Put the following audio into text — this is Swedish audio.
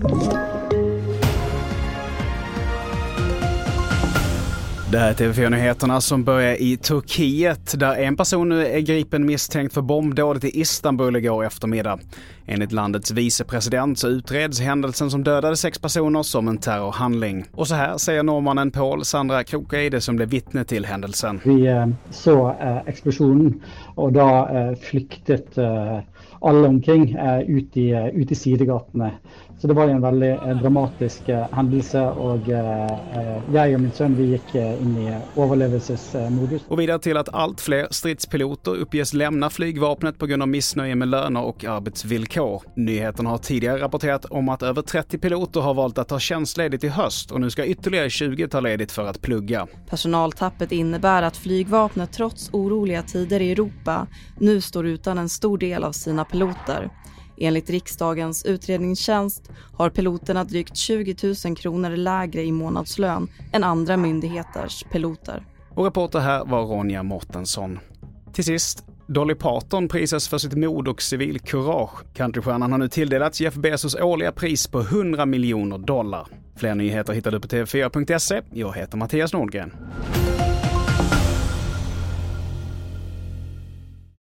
Thank you. Det här är TV4-nyheterna som börjar i Turkiet där en person nu är gripen misstänkt för bombdådet i Istanbul igår eftermiddag. Enligt landets vicepresident så utreds händelsen som dödade sex personer som en terrorhandling. Och så här säger norrmannen Paul Sandra Krokeide som blev vittne till händelsen. Vi eh, såg eh, explosionen och då eh, flyktet alla omkring ut i, ut i sidegatene. Så det var en väldigt dramatisk händelse och jag och min son vi gick in i överlevelsesmodus. Och vidare till att allt fler stridspiloter uppges lämna flygvapnet på grund av missnöje med löner och arbetsvillkor. Nyheterna har tidigare rapporterat om att över 30 piloter har valt att ta tjänstledigt i höst och nu ska ytterligare 20 ta ledigt för att plugga. Personaltappet innebär att flygvapnet trots oroliga tider i Europa nu står utan en stor del av sina piloter. Enligt riksdagens utredningstjänst har piloterna drygt 20 000 kronor lägre i månadslön än andra myndigheters piloter. Och reporter här var Ronja Mortensson. Till sist, Dolly Parton prisas för sitt mod och civilkurage. Countrystjärnan har nu tilldelats Jeff Bezos årliga pris på 100 miljoner dollar. Fler nyheter hittar du på tv4.se. Jag heter Mattias Nordgren.